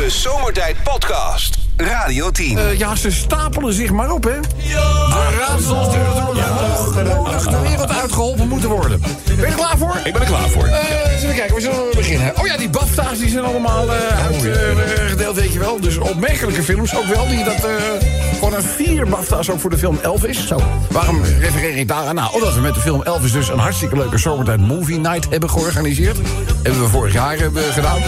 De Zomertijd Podcast. Radio 10. Eh, ja, ze stapelen zich maar op, hè? De raadsels die natuurlijk de wereld uitgeholpen moeten worden. Ben je er klaar voor? Ik ben er klaar voor. Eh, eens even kijken, waar zullen we beginnen? Oh ja, die BAFTA's die zijn allemaal eh uitgedeeld, weet je wel. Dus opmerkelijke films ook wel. Die dat eh gewoon een vier BAFTA's ook voor de film Elvis. Zo. Waarom refereer ik daar aan? Nou, omdat we met de film Elvis dus een hartstikke leuke zomertijd movie night hebben georganiseerd. Hebben we vorig jaar hebben gedaan.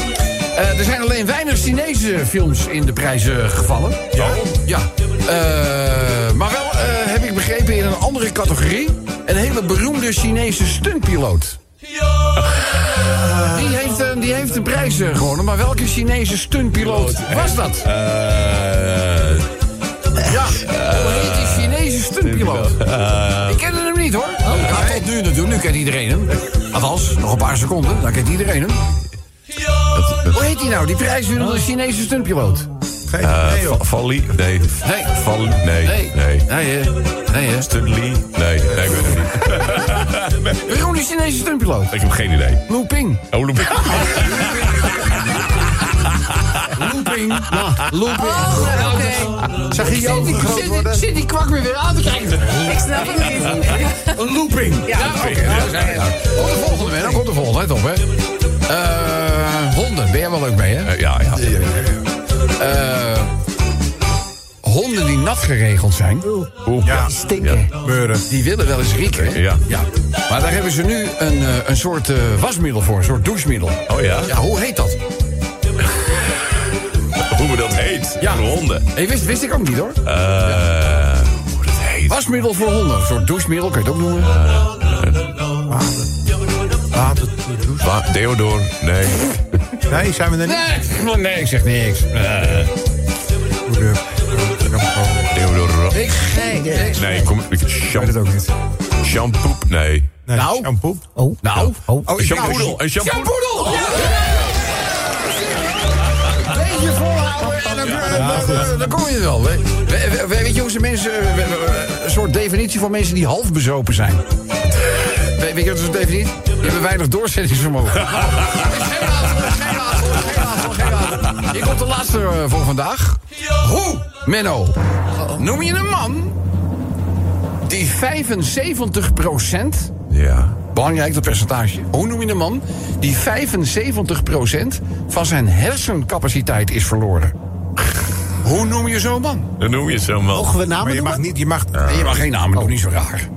Eh, er zijn alleen weinig Chinese films in de prijzen gevallen. Ja? Ja. Eh, maar wel, eh, heb ik begrepen, in een andere categorie... een hele beroemde Chinese stuntpiloot. Die heeft, die heeft de prijs gewonnen, maar welke Chinese stuntpiloot was dat? Ja, hoe heet die Chinese stuntpiloot? Ik kende hem niet hoor. Ja, tot nu natuurlijk, nu kent iedereen hem. Althans, nog een paar seconden, dan kent iedereen hem. Hoe heet die nou, die prijswinnende Chinese stuntpiloot? eh, Va- Valli? Nee. Nee. Val, nee. Nee. Nee. Nee, hè? Nee, hè? Nee. Nee, ik weet het niet. Waarom die Chinese stuntpiloot? Ik heb geen idee. Lu Ping. Oh, Loep. Looping. Nou, looping. Zag je Zit jou die, groot zit, die, worden? zit die kwak weer weer aan te kijken? Ik snap het niet. Een looping. Ja, oké. we daar. Komt de volgende, man. Dan komt de volgende. Let op, hè. Eh, honden. Ben jij wel leuk mee, hè? Eh, Ja, ja. Eh, honden die nat geregeld zijn, Oeh. Ja, Stinken. beuren. die willen wel eens rieken. Ja. ja. Maar daar hebben ze nu een, eh, een soort eh, wasmiddel voor. Een soort douchemiddel. Oh ja? Ja, hoe heet dat? Hoe dat heet. Ja. Voor honden. Hey, wist, wist ik ook niet, hoor. Eh, Hoe dat heet. Wasmiddel voor honden. Een soort douchemiddel, kan je het ook noemen. Water, douche. Wa- Deodor? Nee. Nee, zijn we er niet? Nee, nee, ik zeg niks. Eh. Deodor. niks. Nee, niks. Nee, kom. ik- Ik weet Shampoo. het ook niet. Shampoo? Nee. Nee, Nou. Shampoo. Oh. Nou, Oh. Een shampoodel. Een shampoo. Shampoo! Beetje volhouden en dan, dan, dan, dan kom je er wel. Weet, je hoe ze mensen... Een soort definitie van mensen die half bezopen zijn. Weet, weet je wat is een definitie? Die hebben weinig doorzettingsvermogen. Is geen is geen is geen raadsel. Hier komt de laatste eh, voor vandaag. Hoe, Menno, noem je een man die 75% Ja. Belangrijk, dat percentage. Hoe noem je een man die 75% van zijn hersencapaciteit is verloren? Hoe noem je zo'n man? Dan noem je het zo, man. Mogen we namen Maar je mag noemen? niet, je mag, je mag geen namen, doe niet zo raar.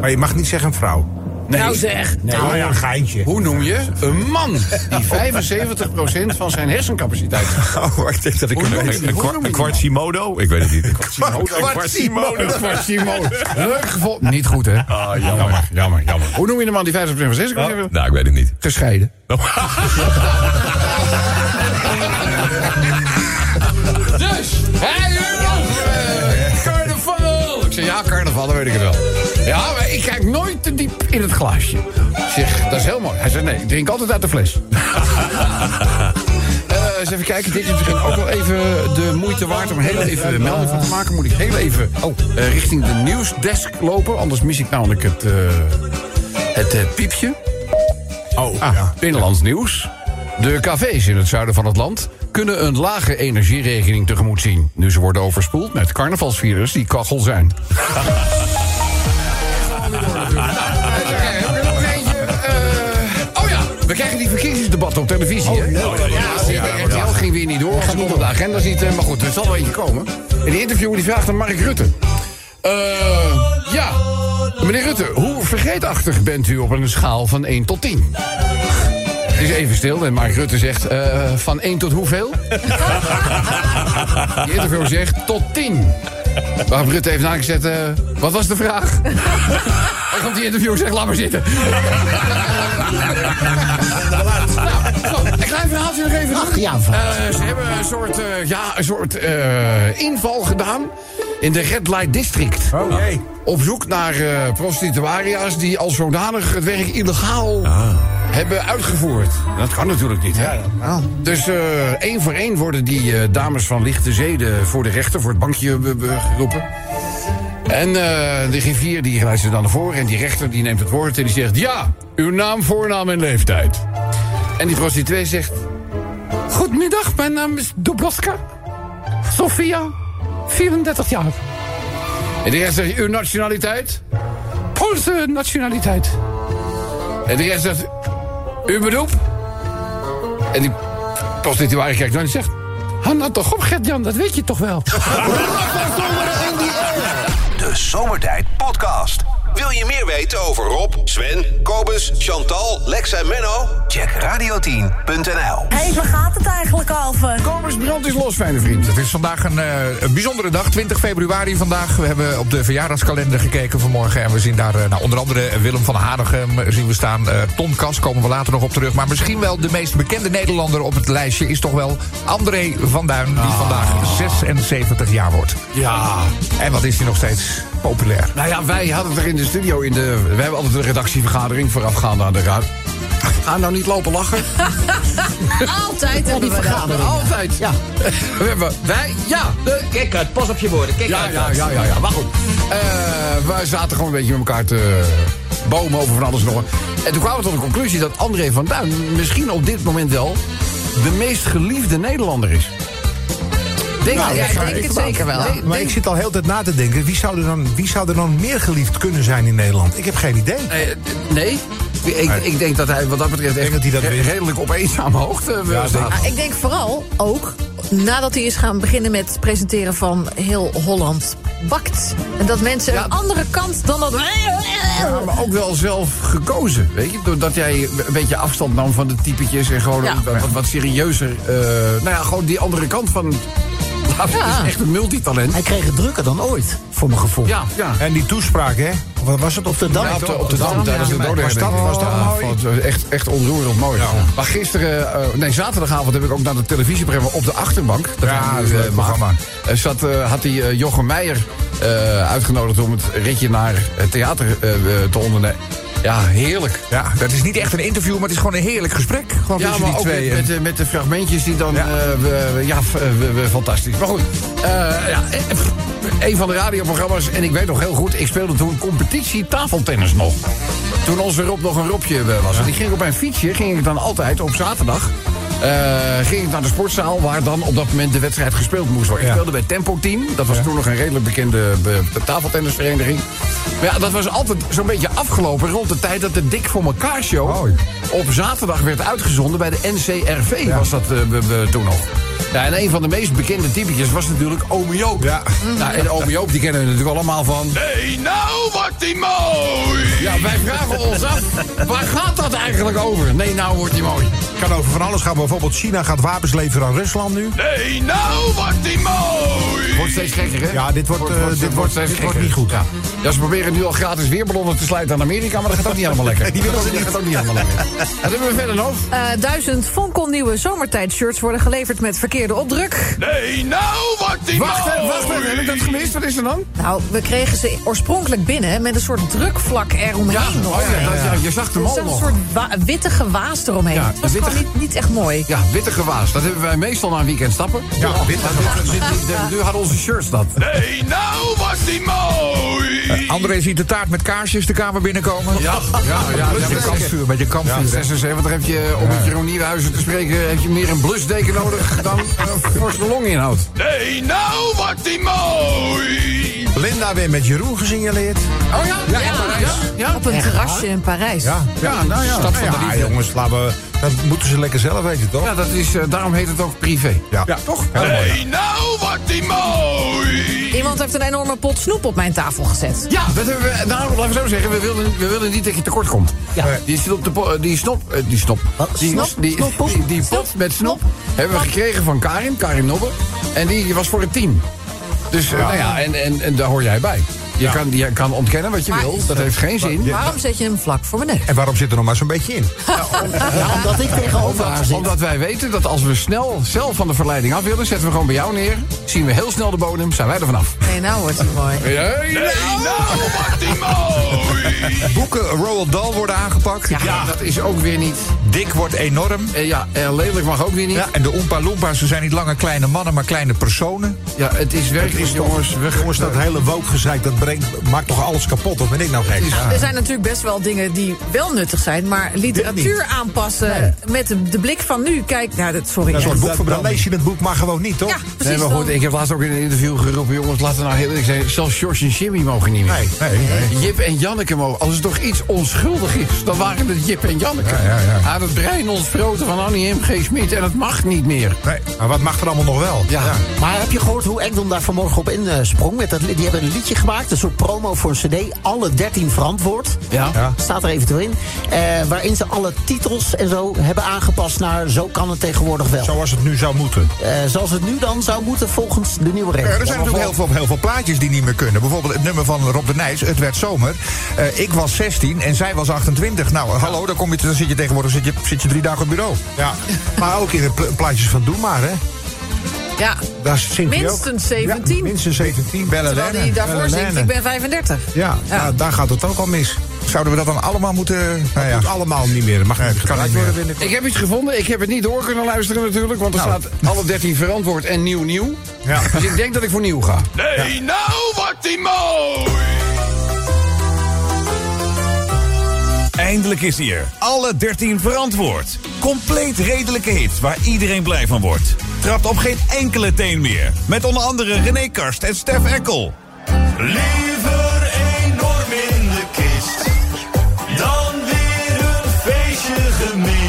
maar je mag niet zeggen vrouw. Nee. Nou zeg. Nou ja, een geintje. Hoe noem je een man die 75% van zijn hersencapaciteit Oh, ik denk dat ik een, Hoe kwart- noem je een kwartsimodo? Ik weet het niet. Een Quasimodo. Quasimodo. Leuk gevonden. Niet goed, hè? Ah, jammer. jammer, jammer, jammer. Hoe noem je een man die 50% van zijn hersencapaciteit Nou, ik weet het niet. Gescheiden. Dus, hey, carnaval! Ik zeg, ja, carnaval, dan weet ik het wel. Ja, maar ik kijk nooit te diep in het glaasje. Zeg, dat is heel mooi. Hij zegt, nee, ik drink altijd uit de fles. Eh, eens even kijken, dit is misschien ook wel even de moeite waard... om heel even een melding van te maken. Moet ik heel even eh, richting de nieuwsdesk lopen. Anders mis ik namelijk het, eh, het piepje. Oh, Ah, ja. Binnenlands nieuws. De cafés in het zuiden van het land kunnen een lage energierekening tegemoet zien. Nu ze worden overspoeld met carnavalsvirus die kachel zijn. verkiezingsdebatten op televisie. hè? Ja, RTL ging weer niet door. Ze konden de agenda's niet. eh, Maar goed, er zal wel eentje komen. En die interviewer die vraagt aan Mark Rutte. Eh, ja, meneer Rutte, hoe vergeetachtig bent u op een schaal van 1 tot 10? Het is even stil en Mark Rutte zegt, eh, van 1 tot hoeveel? Die interviewer zegt, tot 10. Waarop Rutte heeft nagezet, eh, wat was de vraag? Dan komt die interviewer zegt, laat maar zitten. nou, zo, een klein verhaaltje nog even. Ach, ja, een verhaaltje. Eh, ze hebben een soort, eh, ja, een soort eh, inval gedaan in de Red Light District. Oh, jee. Op zoek naar prostituaria's die als zodanig het werk illegaal hebben uitgevoerd. Dat kan natuurlijk niet, hè? Dus eh, één voor één worden die dames van lichte zeden voor de rechter, voor het bankje geroepen. En eh, de griffier die wijst ze dan naar voren en die rechter die neemt het woord en die zegt... Ja, uw naam, voornaam en leeftijd. En die prostituee zegt... Goedemiddag, mijn naam is Dubrovka. Sofia, 34 jaar. En de rest zegt uw nationaliteit? Poolse nationaliteit. En de rest zegt uw beroep? En die prostituee kijkt dan en zegt... Nou toch op, Gert-Jan, dat weet je toch wel. De Zomertijd Podcast. Wil je meer weten over Rob, Sven, Kobus, Chantal, Lex en Menno? Check radio10.nl. Hé, waar gaat het eigenlijk over? Komers brand is los, fijne vriend. Het is vandaag een, eh, een bijzondere dag, 20 februari vandaag. We hebben op de verjaardagskalender gekeken vanmorgen... en we zien daar eh, nou, onder andere Willem van Hanegem zien we staan. eh Tom Kas, komen we later nog op terug. Maar misschien wel de meest bekende Nederlander op het lijstje... is toch wel André van Duin, die vandaag 76 jaar wordt. Ja, En wat is hij nog steeds populair? nou ja, wij hadden het er in de studio... In de, we hebben altijd een redactievergadering voorafgaande aan de raad. Ga nou niet lopen lachen. Altijd hebben we dat. Altijd. Ja. We hebben, wij, ja. De, Kijk uit, pas op je woorden. Kijk ja, uit. ja, ja, ja, ja. Maar goed. Eh, wij zaten gewoon een beetje met elkaar te bomen over van alles en nog. En toen kwamen we tot de conclusie dat André van Duin... misschien op dit moment wel de meest geliefde Nederlander is. Denk Nou, Ja, ik denk ik het zeker wel. Maar ik zit al heel de tijd na te denken. Wie zou, er dan, wie zou er dan meer geliefd kunnen zijn in Nederland? Ik heb geen idee. Nee, nee. Ik, ik denk dat hij wat dat betreft echt dat hij dat redelijk op eenzame hoogte eh, Ja, staat. Ah, ik denk vooral ook nadat hij is gaan beginnen met het presenteren van heel Holland bakt. En dat mensen Ja. een andere kant dan dat. Ja, maar ook wel zelf gekozen, weet je? Doordat jij een beetje afstand nam van de typetjes... en gewoon Ja. wat, wat serieuzer... eh, nou ja, gewoon die andere kant van... Laat, Ja. Het is echt een multitalent. Hij kreeg het drukker dan ooit, voor mijn gevoel. Ja, ja. En die toespraak, hè? Wat was het? Op de Dam. Ja, op de, op de Dam tijdens de Was dat, dodenherdenking. was dat Ja, mooi? vond- Echt, echt onroerend mooi. Maar gisteren, eh, nee, zaterdagavond heb ik ook naar de televisieprogramma op de achterbank. Dat Ja, dat nu, eh, programma. Eh, zat, eh, had hij eh, Jochem Meijer eh, uitgenodigd om het ritje naar het theater eh, eh, te ondernemen. Ja, heerlijk. Ja, dat is niet echt een interview, maar het is gewoon een heerlijk gesprek. Gewoon Ja, maar die ook twee. met, En- met, de- met de fragmentjes die dan... Ja. We- ja we- fantastisch. Maar goed, eh, ja, eh, een van de radioprogramma's... en ik weet nog heel goed, ik speelde toen competitie tafeltennis nog. Toen onze Rob nog een Robje eh, was. En die ging op mijn fietsje, ging ik dan altijd op zaterdag... eh, ging ik naar de sportzaal waar dan op dat moment de wedstrijd gespeeld moest worden. Ik speelde bij Tempo Team. Dat was toen nog een redelijk bekende be- tafeltennisvereniging. Maar ja, dat was altijd zo'n beetje afgelopen rond de tijd dat de Dik voor elkaar show Mooi. op zaterdag werd uitgezonden bij de NCRV. Was dat eh, toen nog. Ja, en een van de meest bekende typetjes was natuurlijk Ome Joop. Ja. Nou, en Ome Joop die kennen we natuurlijk allemaal van... Nee, nou wordt die mooi. Ja, wij vragen ons af, waar gaat dat eigenlijk over? Nee, nou wordt die mooi. Kan over van alles gaan. Bijvoorbeeld China gaat wapens leveren aan Rusland nu. Nee, nou wordt die mooi. Wordt steeds gekker, hè? Ja, dit wordt, eh, dit wordt- dit wordt niet goed. Ja. ja, ze proberen nu al gratis weerballonnen te sluiten aan Amerika... maar dat gaat ook niet helemaal lekker. Die willen ze niet. Dat gaat ook niet helemaal lekker. En wat hebben we verder nog? Eh, duizend fonkelnieuwe zomertijdshirts worden geleverd met verkeerde opdruk. Nee, nou wordt die Wacht, mooi. wacht, hè, heb ik dat gemist? Wat is er dan? Nou, we kregen ze oorspronkelijk binnen met een soort drukvlak eromheen. Ja, nog. oh ja, dat- ja, je zag de Er mal zat een soort wa- witte gewaas eromheen. Ja, witte niet, niet echt mooi. Ja, witte gewaas. Dat hebben wij meestal na een weekend stappen. Ja, wit. Dit- dit- dit- Nu hadden onze shirts dat. Nee, nou wordt die mooi. André ziet de taart met kaarsjes de kamer binnenkomen. Ja, ja, ja. Met je kampvuur, met je kampvuur. hè. 76 heb je, om met Jeroen Nieuwenhuizen te spreken... heb je meer een blusdeken nodig dan een forse longinhoud. Nee, nou wordt die mooi. Linda weer met Jeroen gesignaleerd. Oh ja? Ja, in Parijs. Ja, Op een terrasje in Parijs. Ja, ja nou ja. Stad van de liefde. jongens, laten we, dat moeten ze lekker zelf weten, toch? Ja, dat is, eh, daarom heet het ook privé. Ja. toch? Nee, nou wordt die mooi. Iemand heeft een enorme pot snoep op mijn tafel gezet. Ja, dat hebben we, nou, laten we zo zeggen, we willen, we willen niet dat je tekort komt. Ja. Die, snop, de po- die snop, eh, die snop, Wat? die, Snop? die, die, die pot met snop hebben we gekregen van Karin, Karin Nobbe. En die was voor het team. Dus, nou ja, en, en, en daar hoor jij bij. Je, kan, je kan ontkennen wat je Maar wil, dat heeft geen zin. Waarom zet je hem vlak voor mijn neus? En waarom zit er nog maar zo'n beetje in? Ja, omdat ik tegenover haar Omdat, zit. omdat wij weten dat als we snel zelf van de verleiding af willen, zetten we gewoon bij jou neer. Zien we heel snel de bodem, zijn wij er vanaf. Nee, nou wordt hij mooi. Nee, Nee, nou wordt die mooi. Boeken Roald Dahl worden aangepakt. Ja, dat is ook weer niet. Dik wordt enorm. Eh, ja, eh, lelijk mag ook weer niet. Ja, en de Oompa Loompas, ze zijn niet langer kleine mannen, maar kleine personen. Ja, het is werkelijk, jongens. Jongens, dat hele woke gezeik, dat brengt, maakt toch alles kapot? Of ben ik nou gek? Er zijn natuurlijk best wel dingen die wel nuttig zijn. Maar literatuur aanpassen met de, de blik van nu. Kijk, nou, dat, sorry. Dat ja. boek Ja. Dan lees je het boek maar gewoon niet, toch? precies. Nee, maar goed, dan- ik heb laatst ook in een interview geroepen... jongens, laten we nou heel eerlijk zijn... zelfs George en Jimmy mogen niet meer. Nee, nee, nee. Jip en Janneke mogen... Als er toch iets onschuldig is, dan waren het Jip en Janneke. Ja, ja, ja. Aan het brein ontsproten van Annie M. G. Smit. En het mag niet meer. Nee, maar wat mag er allemaal nog wel? Ja. Maar heb je gehoord hoe Engdom daar vanmorgen op insprong? Met dat, die hebben een liedje gemaakt, een soort promo voor een cd. Alle 13 verantwoord. Ja. Ja. Staat er eventueel in. Eh, waarin ze alle titels en zo hebben aangepast naar zo kan het tegenwoordig wel. Zoals het nu zou moeten. Eh, zoals het nu dan zou moeten volgens de nieuwe Ja, regels. er zijn natuurlijk heel veel, heel veel plaatjes die niet meer kunnen. Bijvoorbeeld het nummer van Rob de Nijs, Het werd zomer. Eh, ik was 16 en zij was 28. Nou, hallo, dan, kom je, dan zit je tegenwoordig zit je, zit je drie dagen op het bureau. Ja. Maar ook in de pla- plaatjes van Doe maar, hè? Ja, Daar zingt hij ook. minstens 17. Ja, minstens 17. Bellen Terwijl hij daarvoor zingt, ik ben 35. Ja, Ja. nou, daar gaat het ook al mis. Zouden we dat dan allemaal moeten... Nou ja, Moet allemaal niet meer. Dat mag niet kan niet meer. worden binnenkort. Ik heb iets gevonden. Ik heb het niet door kunnen luisteren natuurlijk. Want er Nou. staat alle 13 verantwoord en nieuw nieuw. Ja. Dus ik denk dat ik voor nieuw ga. Nee, nou wordt die mooi! Eindelijk is hij er. Alle 13 verantwoord. Compleet redelijke hits waar iedereen blij van wordt. Trapt op geen enkele teen meer. Met onder andere René Karst en Stef Eckel. Liever enorm in de kist dan weer een feestje gemist.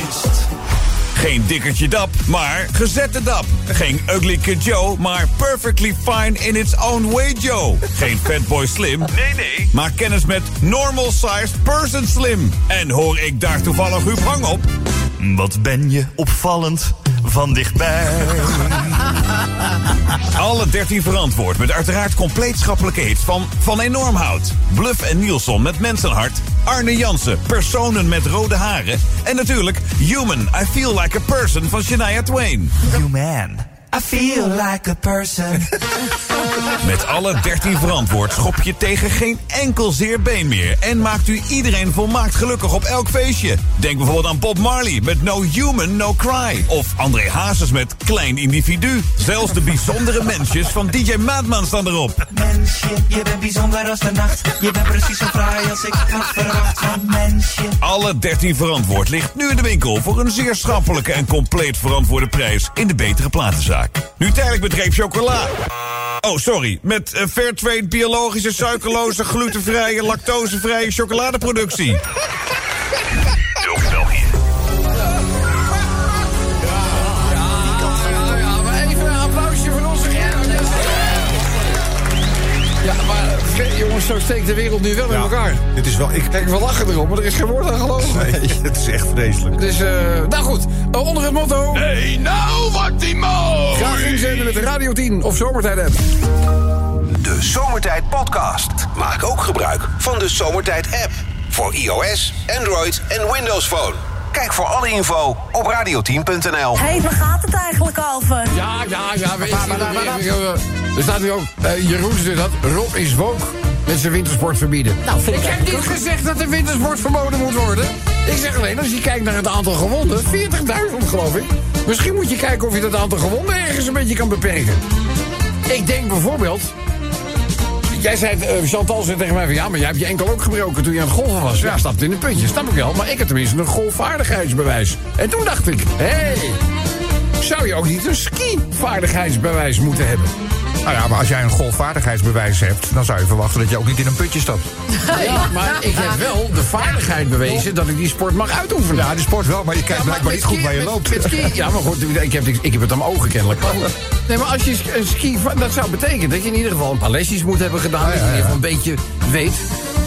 Geen dikkertje dap, maar gezette dap. Geen ugly kid Joe, maar perfectly fine in its own way Joe. Geen fatboy slim, nee nee, maar kennis met normal sized person slim. En hoor ik daar toevallig Huub Hang op? Wat ben je opvallend van dichtbij. Alle 13 verantwoord met uiteraard compleet schappelijke hits van Van Enorm Hout, Bluff en Nielsen met Mensenhart, Arne Jansen, Personen met rode haren. En natuurlijk Human, I Feel Like a Person van Shania Twain. Human, I feel like a person. Met alle 13 verantwoord schop je tegen geen enkel zeer been meer en maakt u iedereen volmaakt gelukkig op elk feestje. Denk bijvoorbeeld aan Bob Marley met No Human, No Cry. Of André Hazes met Klein Individu. Zelfs de bijzondere mensjes van DJ Maatman staan erop. Mensje, je bent bijzonder als de nacht. Je bent precies zo fraai als ik had verwacht van mensje. Alle 13 verantwoord ligt nu in de winkel voor een zeer schappelijke en compleet verantwoorde prijs in de betere platenzaak. Nu tijdelijk met reep chocola. Oh, sorry. Met eh, Fairtrade biologische, suikerloze, glutenvrije, lactosevrije chocoladeproductie. Jongens, zo steekt de wereld nu wel in elkaar. Dit is wel... Ik, Kijk, we lachen erop, maar er is geen woord aan geloven. nee, het is echt vreselijk. Dus, eh, nou goed, eh, onder het motto... Nee, nou wordt die mooi! Graag inzenden met de Radio 10 of Zomertijd app. De Zomertijd Podcast. Maak ook gebruik van de Zomertijd app. Voor iOS, Android en Windows Phone. Kijk voor alle info op radio10.nl. Hé, waar gaat het eigenlijk over? Ja, ja, ja, weet je. eh, Er staat nu ook, eh, Jeroen dat, Rob is woke met zijn wintersport verbieden. Nou, vind ik ik heb niet gezegd dat de wintersport verboden moet worden. Ik zeg alleen, als je kijkt naar het aantal gewonden, 40.000 geloof ik. Misschien moet je kijken of je dat aantal gewonden ergens een beetje kan beperken. Ik denk bijvoorbeeld... Jij zei, eh, Chantal zei tegen mij van ja, maar jij hebt je enkel ook gebroken toen je aan het golven was. Ja, stapte in een putje, snap ik wel. Maar ik had tenminste een golfvaardigheidsbewijs. En toen dacht ik, hé, hey, zou je ook niet een skivaardigheidsbewijs moeten hebben? Nou ja, maar als jij een golfvaardigheidsbewijs hebt... dan zou je verwachten dat je ook niet in een putje stapt. Ja, maar ik heb wel de vaardigheid bewezen dat ik die sport mag uitoefenen. Ja, de sport wel, maar je kijkt Ja, maar blijkbaar niet goed waar je met- loopt. met ski- ja, maar goed, ik heb, ik heb het aan mijn ogen kennelijk. Maar goed. Nee, maar als je een ski... Dat zou betekenen dat je in ieder geval een paar lesjes moet hebben gedaan. Dat je in ieder geval een beetje weet.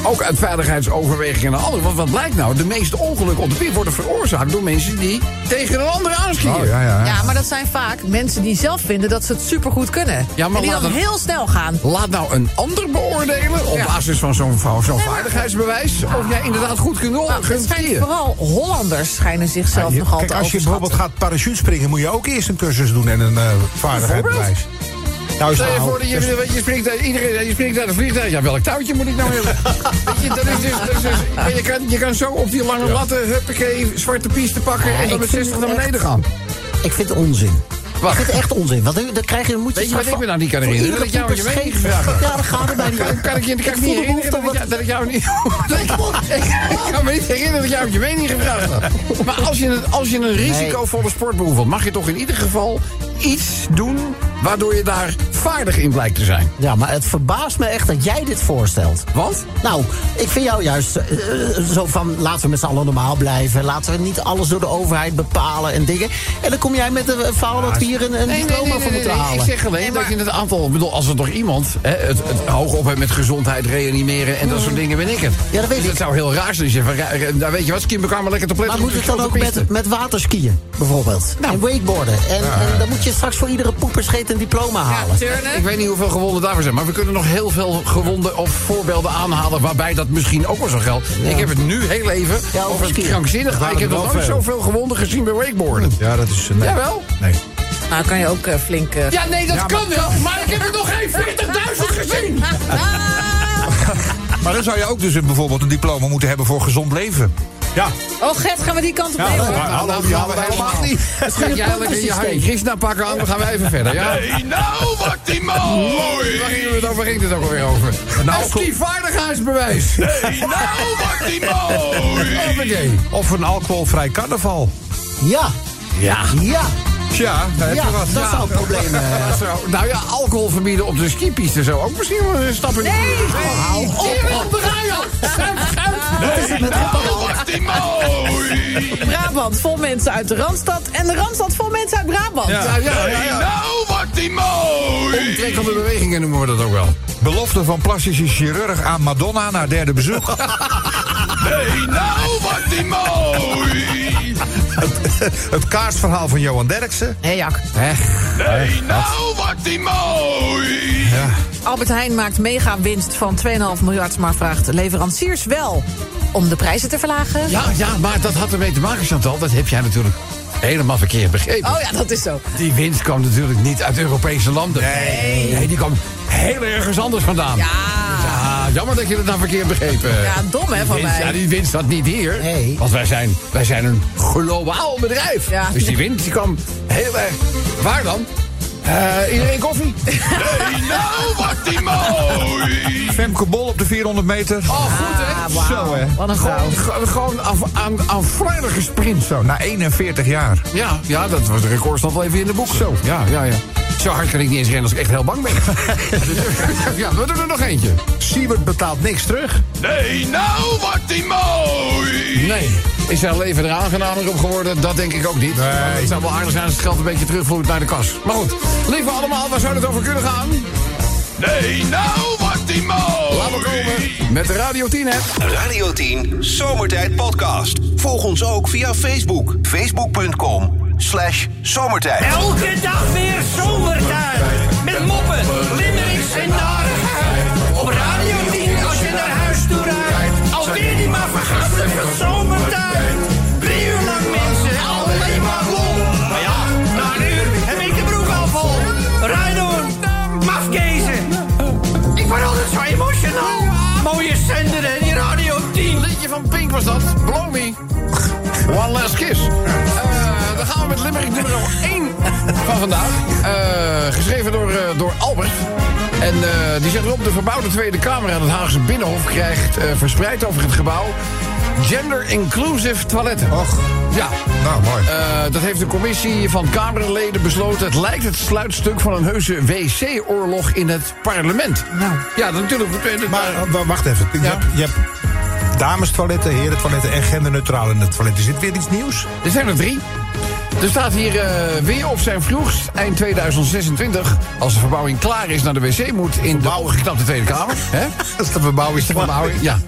Ook uit veiligheidsoverwegingen en andere. Want wat blijkt nou? De meeste ongelukken op de pier worden veroorzaakt door mensen die tegen een andere aanschieten. Oh, ja, ja. Ja, maar dat zijn vaak mensen die zelf vinden dat ze het supergoed kunnen. Ja, maar en die dan heel snel gaan. Laat nou een ander beoordelen op Ja. basis van zo'n vaardigheidsbewijs. Of jij inderdaad goed kunt Nou, vooral Hollanders schijnen zichzelf Je- nogal Kijk, te als je bijvoorbeeld gaat parachutespringen... moet je ook eerst een cursus doen en een eh vaardigheidsbewijs. Nou, Stel je voor dat je, weet je, springt uit, iedereen, je springt uit een vliegtuig. Ja, welk touwtje moet ik nou hebben? weet je, dat is dus, dat is dus- je, kan, je kan zo op die lange latten, huppakee, zwarte piste pakken... en dan met vind 60 naar beneden gaan. Ik vind het onzin. Wat? Ik vind het echt onzin. Want dan krijg je, moet je Weet je wat ik me nou niet kan herinneren? Dat ik jou je poepers mening geen- gevraagd heb. Ja, dat gaat er bij niet Kan, kan ik je kan ik niet de herinneren dat, ik, jou- dat ik jou niet... ik kan me niet herinneren dat ik jou je mening gevraagd heb. Maar als je, een, als je een risicovolle sport beoefent... mag je toch in ieder geval iets doen... waardoor je daar vaardig in blijkt te zijn. Ja, maar het verbaast me echt dat jij dit voorstelt. Wat? Nou, ik vind jou juist eh, eh, zo van... laten we met z'n allen normaal blijven. Laten we niet alles door de overheid bepalen en dingen. En dan kom jij met een verhaal dat we hier een, een diploma voor moeten halen. Ik zeg alleen dat je het aantal... Ik bedoel, als er toch iemand hè, het, het hoog op heeft met gezondheid, reanimeren... en dat soort dingen ben ik het. Ja, dat weet dus ik. het zou heel raar zijn van... ja, Nou, weet je wat, skim elkaar maar lekker te pletten. Maar moet het dan ook met, met waterskiën, bijvoorbeeld? Nou. En wakeboarden. En, en dan moet je straks voor iedere poeperscheet een diploma halen. Ik weet niet hoeveel gewonden daarvoor zijn, maar we kunnen nog heel veel gewonden of voorbeelden aanhalen waarbij dat misschien ook wel zo geldt. Ik heb het nu heel even Ja, over over het skiën. krankzinnig. Ik heb nog nooit veel. zoveel gewonden gezien bij wakeboarden. Ja, dat is... Nee. Jawel. Nee. Nou, kan je ook eh, flink... eh, Ja, nee, dat kan wel, maar ik heb er nog geen 40.000 gezien. Maar dan zou je ook dus een, bijvoorbeeld een diploma moeten hebben voor gezond leven. Ja. Oh, Gert, gaan we die kant op Ja, even? maar hallo, die hadden we helemaal niet. Ga jij lekker je Hare Krishna pakken aan, dan gaan we even verder, ja? Hey, nou, wat die mooi! Waar gingen we het over? Ging het ook alweer over? Nou, Een skivaardigheidsbewijs. Hey, nou, wat die mooi! Of een alcoholvrij carnaval. Ja, Ja. ja, Tja, daar heb ja, je wat. dat zou een probleem eh, nou ja, alcohol verbieden op de skipiste zo. Ook misschien wel een stap in de Nee! Op! Schuif, schuif! met Wat die mooi! Brabant, vol mensen uit de Randstad. En de Randstad vol mensen uit Brabant. Ja, ja, ja. Ja. nou, wat die mooi! Omtrekkende bewegingen noemen we dat ook wel. Belofte van plastische chirurg aan Madonna na derde bezoek. Hey, nou, wat die mooi! Het kaartverhaal van Johan Derksen. Hé, Jak. Hey, nou, wat die mooi! Albert Heijn maakt mega winst van 2,5 miljard... maar vraagt leveranciers wel om de prijzen te verlagen. Ja, ja, maar dat had ermee te maken, Chantal. Dat heb jij natuurlijk helemaal verkeerd begrepen. Oh ja, dat is zo. Die winst kwam natuurlijk niet uit Europese landen. Nee. Nee, die kwam heel ergens anders vandaan. Ja. Ja, jammer dat je het nou verkeerd begrepen. Ja, dom hè van mij. ja, die winst zat niet hier. Nee. Want wij zijn, wij zijn een globaal bedrijf. Ja. Dus die winst die kwam heel erg... Waar dan? Eh, iedereen koffie? Hey, nou, wat die mooi! Femke Bol op de 400 meter. Oh, goed hè? Ah. Zo, hè. Wat een vrouw. Gewoon, ge- gewoon aan, aan, aan vrijdag gesprint zo. Na 41 jaar. Ja, ja, dat was de recordstand wel even in de boek. Zo. Ja, ja, ja. Zo hard kan ik niet eens rennen als ik echt heel bang ben. Ja, we doen er nog eentje. Siebert betaalt niks terug. Nee, nou, wat die mooi! Nee. Is zijn leven er aangenamer op geworden? Dat denk ik ook niet. Nee. Het zou wel aardig zijn als het geld een beetje terugvloeit naar de kas. Maar goed, lieve allemaal, waar zou het over kunnen gaan? Nee, nou, wat die mooi! Laten we komen met de Radio 10 app. Radio 10 Zomertijd Podcast. Volg ons ook via Facebook. Facebook.com slash zomertijd. Elke dag weer zomertijd. Met moppen, limmerings en narigheid. Op Radio 10 als je naar huis toe rijdt. Alweer die maar zomertijd. Drie uur lang mensen, alleen maar lol. Maar ja, na een uur heb ik de broek al vol. Rijdoen, mafkezen. Ik word altijd zo emotional. Mooie zender hè, die Radio 10. Liedje van Pink was dat. Blow me. One last kiss. We met Limerick nummer 1 van vandaag. Eh, geschreven door, eh, door Albert. En eh, die zegt erop, de verbouwde Tweede Kamer aan het Haagse Binnenhof... krijgt eh, verspreid over het gebouw gender-inclusive toiletten. Och. Ja. Nou, mooi. Eh, dat heeft de commissie van Kamerleden besloten. Het lijkt het sluitstuk van een heuse wc-oorlog in het parlement. Nou. Ja, dat natuurlijk. Maar wa- wacht even. Je, hebt, je hebt damestoiletten, herentoiletten en genderneutrale toiletten. Is dit weer iets nieuws? Er zijn er drie. Er staat hier eh, weer op zijn vroegst, eind 2026... als de verbouwing klaar is naar de wc moet in de opgeknapte Tweede Kamer. Hè? Dat is de verbouwing. De verbouwing, ja.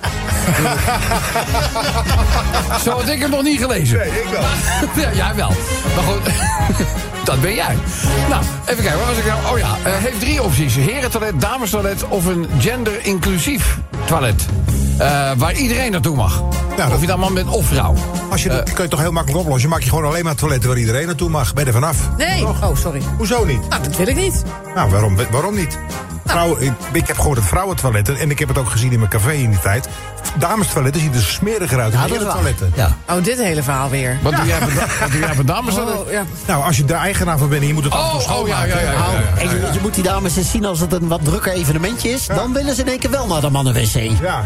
Zo had ik hem nog niet gelezen. Nee, ik wel. ja, jij wel. Maar goed, dat ben jij. Nou, even kijken, waar was ik nou? Oh ja, eh, heeft drie opties. Herentoilet, damestoilet of een gender-inclusief toilet. Eh, waar iedereen naartoe mag. dat- of je dan man bent of vrouw. Als je, dat kun je toch heel makkelijk oplossen. Je maakt je gewoon alleen maar toiletten waar iedereen naartoe mag. Ben je er vanaf? Nee. Oh, sorry. Hoezo niet? Nou, dat wil ik niet. Nou, waarom, waarom niet? Vrouwen, ik, ik heb gehoord dat vrouwentoiletten, en ik heb het ook gezien in mijn café in die tijd. Damestoiletten zien er smeriger uit dan Ja, toiletten. Ja. Oh, dit hele verhaal weer. Wat doe jij voor dames dan? Oh, ja. Nou, als je de eigenaar van bent en je moet het toe Oh, oh ja, schoonmaken. ja, ja. Nou, je, je moet die dames eens zien als het een wat drukker evenementje is. Dan willen ze in één keer wel naar de mannen-wc. Ja.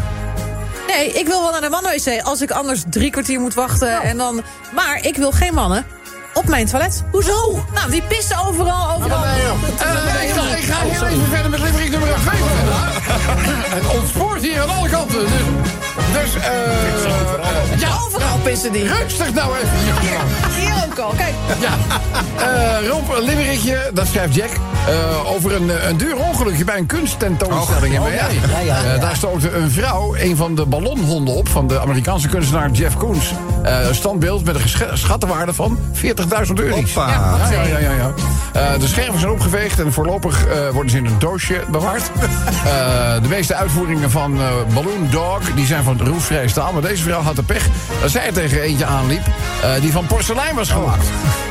Nee, ik wil wel naar de mannen-wc als ik anders drie kwartier moet wachten. En dan... Maar ik wil geen mannen op mijn toilet. Hoezo? Nou, die pissen overal, overal. Eh, ik, ga, ik ga heel even verder met limerick nummer 5 vandaag. Het ontspoort hier aan alle kanten. Dus, dus eh, ja, Die. rustig nou even. Hier ook al, kijk. Ja, Eh Rob, een limerickje, dat schrijft Jack... eh, over een, een duur ongelukje bij een kunsttentoonstelling in Oh, ja, ja, ja. Eh, daar stootte een vrouw een van de ballonhonden op... van de Amerikaanse kunstenaar Jeff Koons. Een standbeeld met een gesche- schattenwaarde van 40.000 euro. Hoppa. Ja, ja, ja, ja, ja. De scherven zijn opgeveegd en voorlopig worden ze in een doosje bewaard. De meeste uitvoeringen van Balloon Dog die zijn van roestvrij staal. Maar deze vrouw had de pech dat zij er tegen eentje aanliep... eh, die van porselein was gemaakt.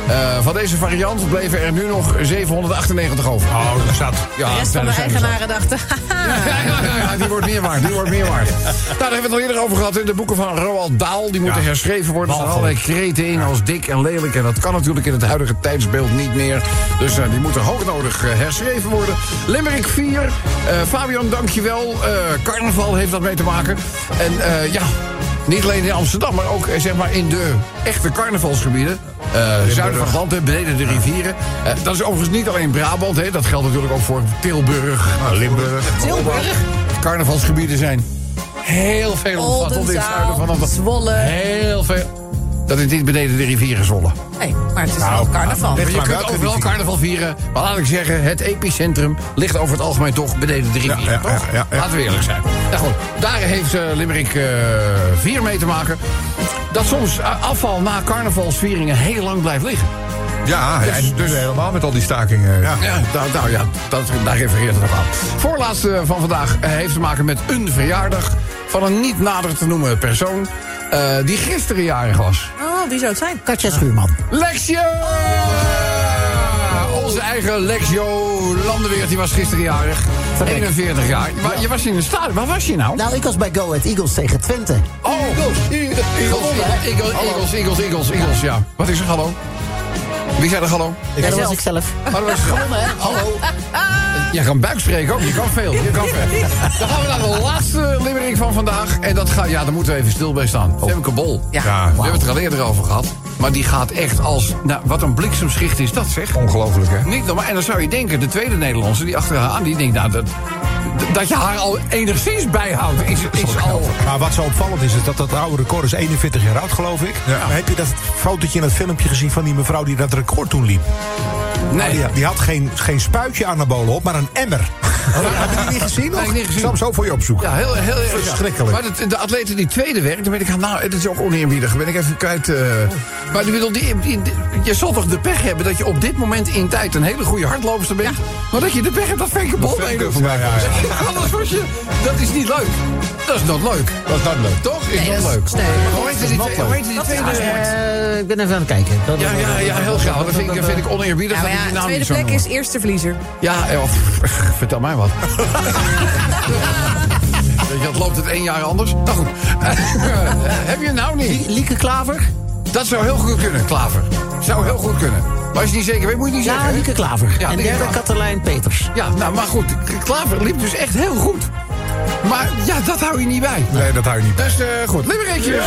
Eh, van deze variant bleven er nu nog 798 over. Oh, dat zat. Ja, De rest van de eigenaren dachten... Ja, ja, ja, ja, die wordt meer waard. Die wordt meer waard. Nou, daar hebben we het al eerder over gehad. In de boeken van Roald Dahl. Die moeten Ja. herschreven worden. Er staan allerlei kreten in als dik en lelijk. En dat kan natuurlijk in het huidige tijdsbeeld niet meer. Dus eh, die moeten hoognodig herschreven worden. Limerick 4. Eh, Fabian, dankjewel. Eh carnaval heeft dat mee te maken. En eh, ja, niet alleen in Amsterdam, maar ook eh, zeg maar in de echte carnavalsgebieden. Eh, zuiden van het land, hè, beneden de rivieren. Eh, dat is overigens niet alleen Brabant. Hè, dat geldt natuurlijk ook voor Tilburg, Limburg. Tilburg. Carnavalsgebieden zijn heel veel omvat tot in het zuiden van het Zwolle. Heel veel. Dat is niet beneden de rivieren Zwolle. Nee, maar het is Nou, wel carnaval. ligt Je maar kunt welke overal rivier? carnaval vieren. Maar laat ik zeggen, het epicentrum ligt over het algemeen toch beneden de rivieren. Ja, ja, toch? ja, ja, ja. Laten we eerlijk zijn. Nou goed, daar heeft eh, Limerick eh 4 mee te maken. Dat soms eh, afval na carnavalsvieringen heel lang blijft liggen. Ja, Dus- en dus- dus helemaal met al die stakingen. Ja. Ja, nou, nou ja, dat, daar refereert het ook aan. Voorlaatste van vandaag eh, heeft te maken met een verjaardag... van een niet nader te noemen persoon... eh, die gisteren jarig was. Oh, wie zou het zijn? Katja Schuurman. Lexio! Onze eigen Lexio Landenweert, die was gisteren jarig. Verrek. 41 jaar. Maar je was in een stadion. Waar was je nou? Nou, ik was bij Go Ahead Eagles tegen Twente. Oh, Eagles. Eagles, Eagles, Eagles, Eagles, Eagles, Eagles, ja. Wat is er, hallo? Wie zei er hallo? Ja, dat was ik zelf. Oh, dat was Gewonnen, hè? Hallo. Jij kan buik spreken ook. Je kan veel. Je kan veel. Dan gaan we naar de laatste limerick van vandaag. En dat gaat, ja, daar moeten we even stil bij staan. Femke Bol. Ja. We hebben het er al eerder over gehad. Maar die gaat echt als... Nou, wat een bliksemschicht is dat, zeg. Ongelooflijk, hè? Niet normaal. En dan zou je denken, de tweede Nederlandse die achter haar aan... die denkt, nou, dat, dat je haar al enigszins bijhoudt... is, is al... Maar wat zo opvallend is, is dat dat oude record is 41 jaar oud, geloof ik. Heb je dat fotootje in het filmpje gezien van die mevrouw die dat record toen liep? Nee. Die, die had geen, geen spuitje anabolen op, maar een emmer. Heb je die niet gezien nog? Nee, niet gezien. Ik zal hem zo voor je opzoeken. Ja, heel, heel, heel Verschrikkelijk. Maar de, de atleten die tweede werkt, dan ben ik aan, nou, het is ook oneerbiedig, ben ik even kwijt. eh. maar bedoel, die, die- die- je zal toch de pech hebben dat je op dit moment in tijd een hele goede hardloopster bent, maar dat je de pech hebt dat Fenke Bol was je, dat is niet leuk. Dat is not leuk. Dat is not leuk. Toch? Is Nee, not dat is- leuk. nee. Hoe heet die, tweede? Eh, ik ben even aan het kijken. Dat- Ja, ja, ja, heel graag. Dat vind ik, dat vind ik oneerbiedig. Ja, ik die ja, naam tweede plek is eerste verliezer. Ja, vertel mij wat. Dat loopt het één jaar anders. Nou goed. Heb je nou niet? Lie- Lieke Klaver? Dat zou heel goed kunnen, Klaver. Zou heel goed kunnen. Maar als je niet zeker weet, moet je niet Ja, zeggen. Lieke Klaver. Ja, en derde. Katelijn Peters. Ja, nou, maar goed. Klaver liep dus echt heel goed. Maar ja, dat hou je niet bij. Nee, dat hou je niet bij. Dus eh goed, limmerikjes.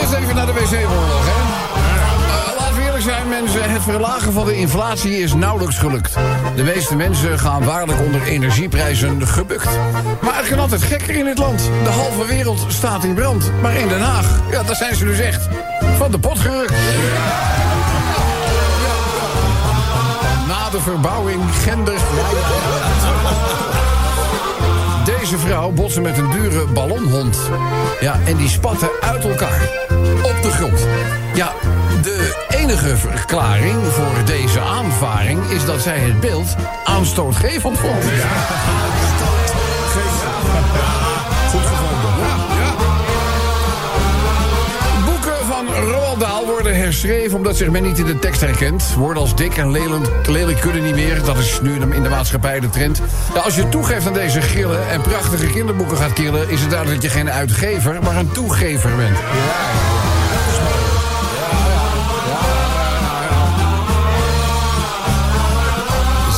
Eerst even naar de wc-oorlog, hè. Eh, laten we eerlijk zijn, mensen. Het verlagen van de inflatie is nauwelijks gelukt. De meeste mensen gaan waarlijk onder energieprijzen gebukt. Maar het kan altijd gekker in dit land. De halve wereld staat in brand. Maar in Den Haag, ja, daar zijn ze dus echt van de pot gerukt. De verbouwing gender... Deze vrouw botste met een dure ballonhond. Ja, en die spatte uit elkaar. Op de grond. Ja, de enige verklaring voor deze aanvaring is dat zij het beeld aanstootgevend vond. Goed gevonden. Boeken van Roald Dahl worden herschreven omdat zich men niet in de tekst herkent. Woorden als dik en lelijk, kunnen niet meer. Dat is nu in de maatschappij de trend. Nou, als je toegeeft aan deze grillen en prachtige kinderboeken gaat killen... is het duidelijk dat je geen uitgever, maar een toegever bent.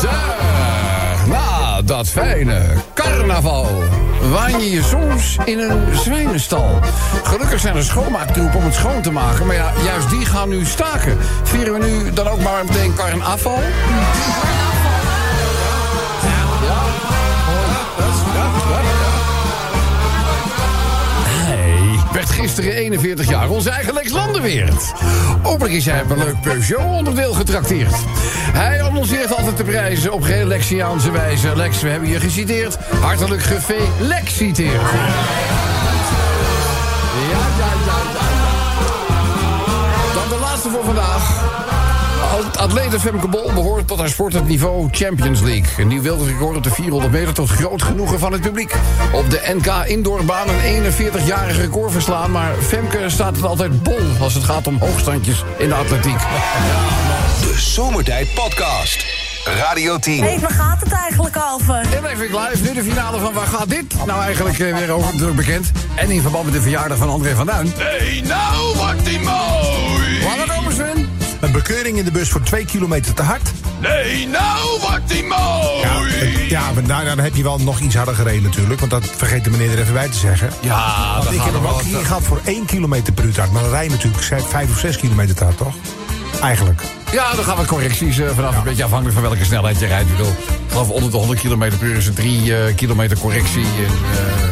Zo, na dat fijne carnaval waan je je soms in een zwijnenstal. Gelukkig zijn er schoonmaaktroepen om het schoon te maken... maar ja, juist die gaan nu staken. Vieren we nu dan ook maar meteen carnaval? Hij werd gisteren 41 jaar, onze eigen Lex Landenweert. Hopelijk is hij een leuk Peugeot-onderdeel getrakteerd. Hij annonceert altijd de prijzen op geen Lexiaanse wijze. Lex, we hebben je geciteerd. Hartelijk gefeliciteerd. Ja, ja, ja, ja. Dan de laatste voor vandaag. Atlete Femke Bol behoort tot haar sport het niveau Champions League. Een nieuw wereldrecord op de 400 meter tot groot genoegen van het publiek. Op de NK indoorbaan een 41-jarig record verslaan... maar Femke staat het altijd bol als het gaat om hoogstandjes in de atletiek. De Zomertijd Podcast. Radio 10. Hé, waar gaat het eigenlijk over? En even live, nu de finale van Waar gaat dit? Nou, eigenlijk eh, weer over druk bekend. En in verband met de verjaardag van André van Duin. Hey, nou wordt die mooi. Waar we komen, Sven? Een bekeuring in de bus voor twee kilometer te hard. Nee, nou wordt die mooi. Ja, ja maar nou, dan heb je wel nog iets harder gereden natuurlijk. Want dat vergeet de meneer er even bij te zeggen. Ja, Want ik heb hem ook hier gehad voor 1 kilometer per uur te hard. Maar dan rij je natuurlijk 5 of 6 kilometer te hard, toch? Eigenlijk. Ja, dan gaan we correcties eh, vanaf. Een beetje afhankelijk van welke snelheid je rijdt. Ik geloof onder de 100 km per uur is een 3 eh, kilometer correctie. En,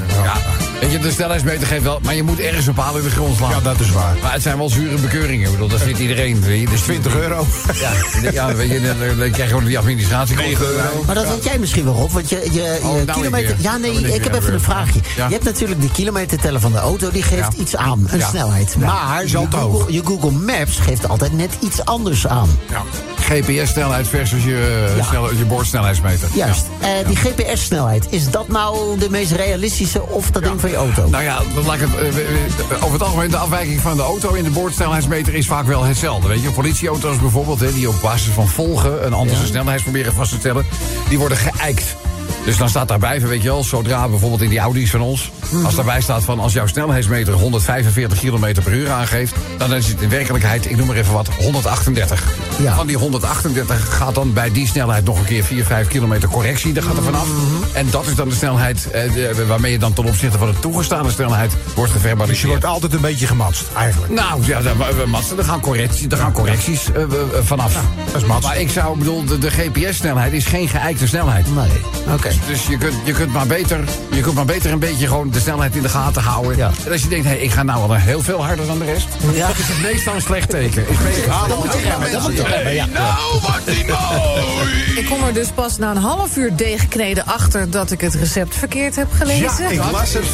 eh, ja. Weet je, de snelheidsmeter geeft wel... Maar je moet ergens een paal in de grond slaan. Ja, dat is waar. Maar het zijn wel zure bekeuringen. Ik bedoel, dat vindt iedereen. weet je. Dus 20 euro. Ja, ja weet je, dan, dan krijg je gewoon die administratie. 9 euro. Maar dat weet jij misschien wel op, want je, je, je Oh, nou kilometer... Ja, nee, Nou, ik heb even een de vraagje. Ja. Je hebt natuurlijk die kilometerteller van de auto, die geeft Ja. iets aan, een Ja. snelheid. Maar je. Google, je Google Maps geeft altijd net iets anders aan. GPS-snelheid versus je, eh, Ja. snel, je boordsnelheidsmeter. Juist. Eh, die GPS-snelheid, is dat nou de meest realistische of dat ding van je auto? Nou ja, laat ik het, eh, over het algemeen de afwijking van de auto in de boordsnelheidsmeter is vaak wel hetzelfde. Weet je, politieauto's bijvoorbeeld, hè, die op basis van volgen een andere snelheid proberen vast te stellen, die worden geëikt. Dus dan staat daarbij, weet je wel, zodra bijvoorbeeld in die Audi's van ons... Mhm. als daarbij staat van als jouw snelheidsmeter 145 km per uur aangeeft... dan is het in werkelijkheid, ik noem maar even wat, 138. Ja. Van die 138 gaat dan bij die snelheid nog een keer 4, 5 kilometer correctie. Daar gaat er vanaf. Mhm. En dat is dan de snelheid eh, de- waarmee je dan ten opzichte van de toegestane snelheid wordt Dus je geverbaliseerd. wordt altijd een beetje gematst, eigenlijk. Nou, ja, matsen, er gaan correcties, er gaan correcties eh, eh, vanaf. dat is matsen. Maar ik zou, bedoel, de, de GPS-snelheid is geen geëikte snelheid. Nee. Oké. Dus je kunt, je, kunt maar beter, je kunt maar beter een beetje gewoon de snelheid in de gaten houden. Ja. En als je denkt, hé, ik ga nou al heel veel harder dan de rest. Ja. Dat is het meestal een slecht teken. Ik weet het. Remmen, dat moet je ja. Nou wordt die mooi. Ik kom er dus pas na een half uur deegkneden achter dat ik het recept verkeerd heb gelezen. Ja, ik las het.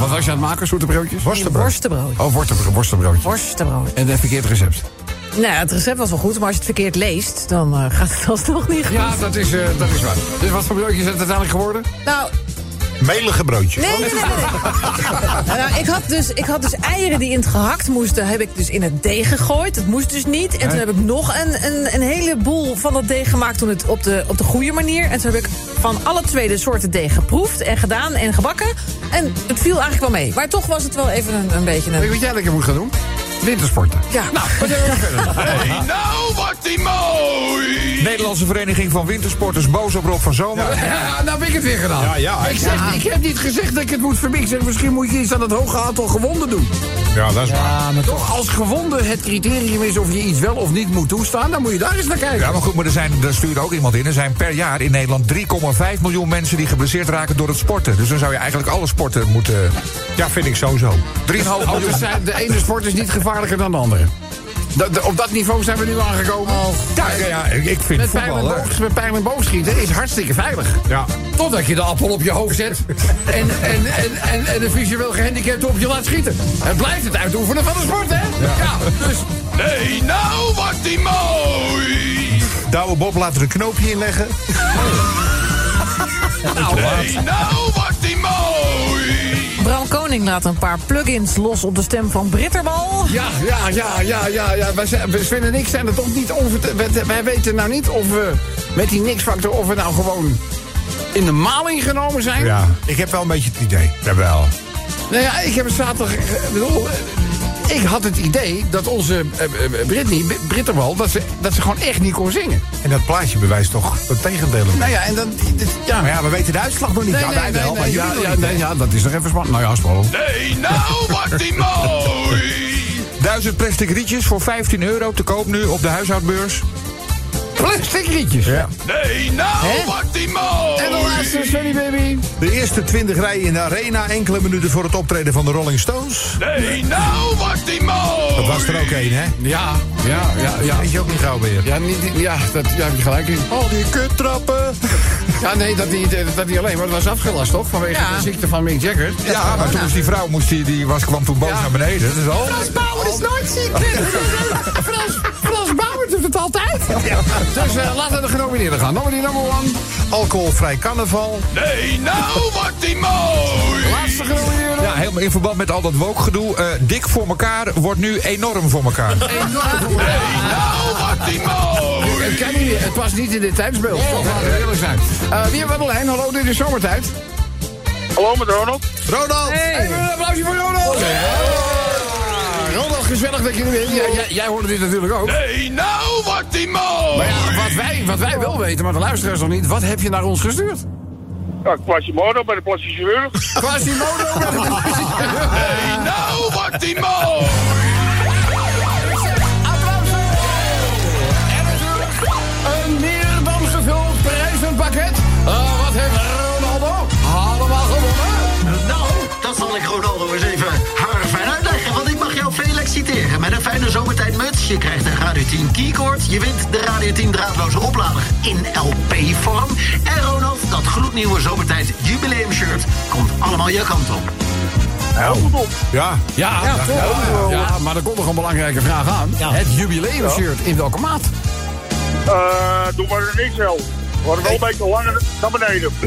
Wat was je aan het maken, zoete broodjes? Worstenbrood. Worstenbrood. Oh, worstenbrood, worstenbroodjes. Worstenbrood. En een verkeerd recept. Nou, ja, het recept was wel goed, maar als je het verkeerd leest, dan eh, gaat het alsnog niet goed. Ja, dat is, eh, dat is waar. Dus wat voor broodjes is het uiteindelijk geworden? Nou, Melige broodje. nee, nee, nee. nee. nou, ik, had dus, ik had dus eieren die in het gehakt moesten, heb ik dus in het deeg gegooid. Dat moest dus niet. En toen heb ik nog een, een, een heleboel van dat deeg gemaakt toen het op de, op de goede manier. En toen heb ik van alle twee de soorten deeg geproefd en gedaan en gebakken. En het viel eigenlijk wel mee. Maar toch was het wel even een, een beetje Weet je een... wat jij lekker moet gaan doen? Wintersporten. Ja. Nou, wat hebben we verder? Hey, nou wordt die mooi. Nederlandse Vereniging van Wintersporters boos op Rob van Zomer. Ja, nou heb ik het weer gedaan. Ja, ja. Ik, zeg, ik heb niet gezegd dat ik het moet zeg, misschien moet je iets aan het hoge aantal gewonden doen. Ja, dat is waar. Maar toch. Als gewonden het criterium is of je iets wel of niet moet toestaan... dan moet je daar eens naar kijken. Ja, maar goed, maar er, zijn, er stuurde ook iemand in. Er zijn per jaar in Nederland 3,5 miljoen mensen die geblesseerd raken door het sporten. Dus dan zou je eigenlijk alle sporten moeten. Ja, vind ik sowieso. 3,5 Oh, miljoen. dus zijn, de ene sport is niet gevaarlijker dan de andere. Dat- op dat niveau zijn we nu aangekomen. Ja, ja, ja, ik vind Met pijl, voetbal. hè. boog, met pijl en boogschieten is hartstikke veilig. Ja. Totdat je de appel op je hoofd zet en, en, en, en, en de visueel gehandicapte op je laat schieten. Het blijft het uitoefenen van de sport, hè? Ja, dus Nee, nou wordt die mooi. Douwe Bob laat er een knoopje in leggen. Nee, nou mooi. Koning laat een paar plugins los op de stem van Britterbal. Ja, ja, ja, ja, ja. ja. Wij, zijn, wij Sven en ik zijn er toch niet over... te- wij, wij weten nou niet of we met die niksfactor... of we nou gewoon in de maling genomen zijn. Ja, ik heb wel een beetje het idee. Jawel. Nou ja, ik heb het zaterdag... eh, bedoel, ik had het idee dat onze eh, eh, Britney, B- Britterbal... Dat ze, dat ze gewoon echt niet kon zingen. En dat plaatje bewijst toch het tegendeel. Nou ja, en dan... dit- ja. Maar ja, we weten de uitslag nog niet. Nee, ja, nee, wij nee, wel, nee, maar ja, ja, niet. nee, ja, dat is nog even spannend. Nou ja, spannend. Nee, nou wordt die mooi. Duizend plastic rietjes voor 15 euro te koop nu op de huishoudbeurs. Plastic rietjes. Ja. Nee, nou Hè? wordt die mooi. En de laatste, Sunny Baby. De eerste 20 rijen in de arena, enkele minuten voor het optreden van de Rolling Stones. Nee, nou wordt die mooi. Dat was er ook één, hè? Ja, ja, ja, ja. Weet je ook niet gauw weer. Ja, niet, ja, dat, ja, heb je gelijk in. Al die kuttrappen. Ja, nee, dat niet, dat niet alleen, maar het was afgelast, toch? Vanwege Ja. de ziekte van Mick Jagger. Ja, maar toen was die vrouw, moest die, die was, kwam toen boos Ja. naar beneden. Dus al. Frans Bauer is nooit ziek. Frans, Frans Altijd. Dus eh, laten we de genomineerden gaan. Nummer die number one. Alcoholvrij carnaval. Nee, nou wordt die mooi. Laatste genomineerde. Ja, helemaal in verband met al dat woke-gedoe. eh, dik voor elkaar wordt nu enorm voor elkaar. Nou wordt die mooi. Het kan niet, het past niet in dit tijdsbeeld. Laten we zijn. Eh, wie hebben we aan de lijn? Hallo, dit is zomertijd. Hallo met Ronald. Ronald! Even een applausje voor Ronald. Ja, Ronald, gezellig dat je er bent. Ja, jij, jij hoorde dit natuurlijk ook. Nee, nou wordt die mooi. Maar ja, wat wij, wat wij wel weten, maar de luisteraars nog niet. Wat heb je naar ons gestuurd? Ja, Quasimodo bij de plastische chirurg. Quasimodo. Nee, nou wordt die mooi. Fijne zomertijd muts. Je krijgt een Radio 10 keycord. Je wint de Radio 10 draadloze oplader in LP-vorm. En Ronald, dat gloednieuwe zomertijd jubileum shirt komt allemaal je kant op. Ja. Ja, ja, ja, ja, maar er komt nog een belangrijke vraag aan. Het jubileumshirt, in welke maat? Eh, doe maar er niks hadden wel een beetje langer naar beneden.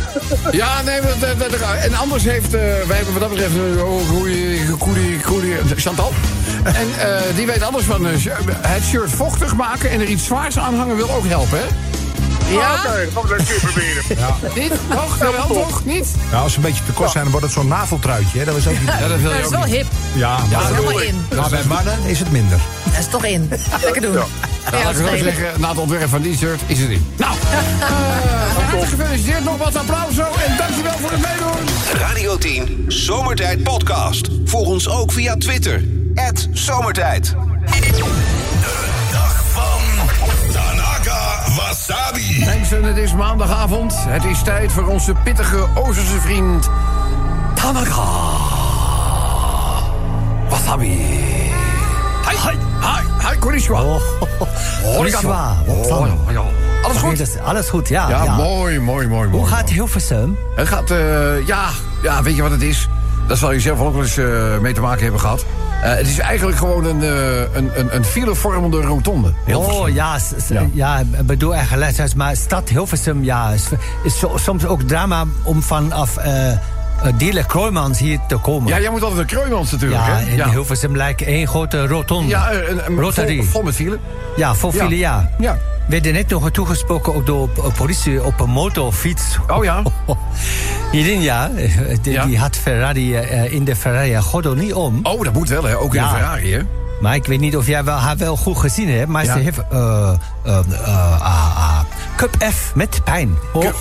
Ja, nee, dat, dat, dat- en anders heeft, eh, wij hebben wat dat betreft, uh, goeie, goeie, goeie, Chantal. En eh, die weet alles van eh, het shirt vochtig maken en er iets zwaars aan hangen wil ook helpen, hè? Ja? Oké, dan gaan we dat een keer proberen. Niet? Toch? Wel, toch? Niet? Nou, als ze een beetje te kort zijn, dan wordt het zo'n naveltruitje. Hè? Dat is ook niet... Ja, dat wil Dat is wel niet. hip. Ja, Dat maar is helemaal in. maar bij mannen is het minder. Dat is toch in. Lekker doen. Ja, Nou, laat ik zeggen, na het ontwerp van die shirt is het in. Nou, eh, van harte gefeliciteerd, nog wat applaus zo en dankjewel voor het meedoen. Radio 10 Zomertijd Podcast. Volg ons ook via Twitter. Zomertijd. Wasabi. Mensen, het is maandagavond. Het is tijd voor onze pittige Oosterse vriend Tanaka. Wasabi. Hi, hi, hi, hi, konnichiwa. Konnichiwa. Oh, ja. Alles goed? Alles goed, ja. Ja, ja. mooi, mooi, mooi, mooi. Hoe gaat Hilversum? Het gaat, eh, ja, ja, weet je wat het is? Dat zal je zelf ook wel eens eh, mee te maken hebben gehad. Eh, het is eigenlijk gewoon een, eh, een, een, een filevormende rotonde. Hilversum. Oh ja, Ja. ja. bedoel eigenlijk letterlijk, maar stad Hilversum, ja, is, is soms ook drama om vanaf eh uh, Diele Kroijmans hier te komen. Ja, jij moet altijd naar Kreumans natuurlijk, Ja, hè? in Hilversum lijkt één grote rotonde. Ja, eh, een, een, Rotary. vol, vol met file. Ja, voor Ja. jaar. Ja. We werden net nog toegesproken ook door politie op een motorfiets. Oh ja? Hierin ja, eh, die, Ja. die had Ferrari eh, in de Ferrari gordel niet om. Oh, dat moet wel, hè? Ook in Ja. de Ferrari, hè? Maar ik weet niet of jij wel, haar wel goed gezien hebt. Maar Ja. ze heeft ah, ah, Cup F met pijn. Oh. Cup,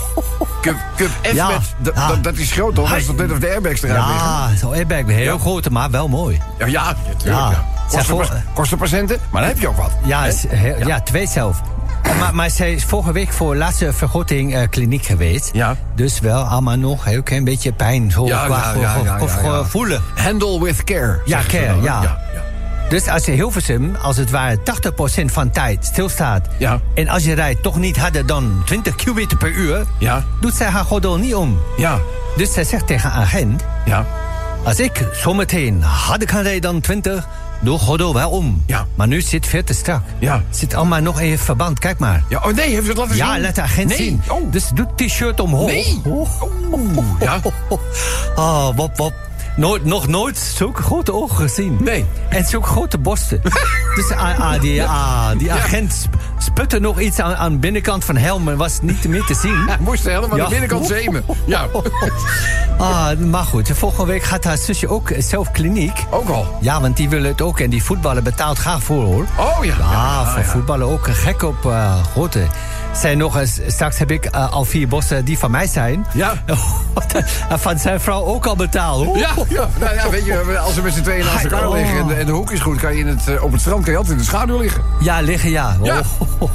Cup, Cup F met... Dat, Ja. dat, dat is groot, toch? Dat is toch net of de airbags eruit liggen? Ja, zo'n airbag. Heel groot, maar wel mooi. Ja, ja, natuurlijk. Kosten, kostenpatiënten, maar dan heb je ook wat. Ja, ja. twee zelf. Maar, maar zij is vorige week voor laatste vergoeding eh, kliniek geweest. Ja. Dus wel allemaal nog een heel klein beetje pijn. Zo Ja, qua ja, ge- ja, ge- ja, ge- ja, ja. voelen. Handle with care. Ja, care, dan, ja. Dus als je Hilversum, als het ware 80% van tijd stilstaat... Ja. en als je rijdt toch niet harder dan 20 km per uur... Ja. doet zij haar gordel niet om. Ja, Dus zij zegt tegen agent... ja. als ik zometeen harder kan rijden dan 20... doe gordel wel om. Ja. Maar nu zit veel te strak. Ja. Zit allemaal nog in verband, kijk maar. Ja, oh nee, heeft ze het laten zien? Ja, laat de agent nee. zien. Oh. Dus doe het t-shirt omhoog. Nee. Oh. Ja. Oh, wop, wop. nooit, nog nooit zulke grote ogen gezien. Nee. En zulke grote borsten. dus ah, ah, die, ah, die agent sputte nog iets aan, aan de binnenkant van helm... maar was niet meer te zien. Moest helemaal Ja. de binnenkant zemen. Ja, Ah, maar goed, volgende week gaat haar zusje ook zelf kliniek. ook al. Ja, want die willen het ook. En die voetballen betaalt graag voor, hoor. Oh ja. Ja, voor voetballen ook gek op eh grote. Zijn nog eens, straks heb ik eh, al vier bossen die van mij zijn. Ja. en van zijn vrouw ook al betaald. hoor. Ja, ja, nou ja, weet je, als we met z'n tweeën naast elkaar Oh. liggen en de, en de hoek is goed, kan je in het, eh, op het strand kan je altijd in de schaduw liggen. Ja, liggen ja. Ja. Oh.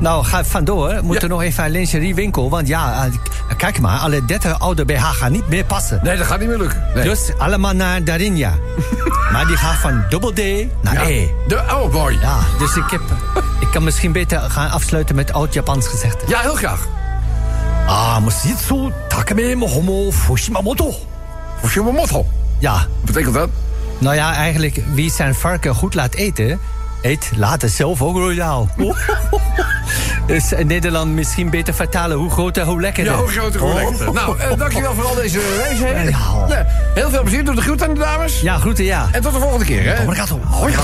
Nou, ga vandoor. Moeten Ja. nog even naar lingeriewinkel. Want ja, eh, kijk maar, alle 30 oude BH gaan niet meer passen. Nee, dat gaat niet meer lukken. Nee. Dus allemaal naar Darinja. maar die gaat van dubbel D naar. E. De, oh boy. Ja, dus ik, heb, ik kan misschien beter gaan afsluiten met oud-Japans gezegde. Ja, heel graag. Ah, Musitsu Takeme Mohomo Fushimamoto. Motto. Ja, Wat betekent dat? nou ja, eigenlijk wie zijn varken goed laat eten... eet later zelf ook royaal. dus in Nederland misschien beter vertalen hoe groot en hoe lekker. Ja, hoe groot en hoe lekker. Nou, eh, dankjewel voor al deze wijsheden. Ja. Nee, heel veel plezier. Doe de groet aan de dames. Ja, groeten ja. En tot de volgende keer, hè. Obrigado.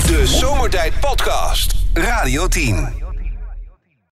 De Zomertijd Podcast. Radio 10.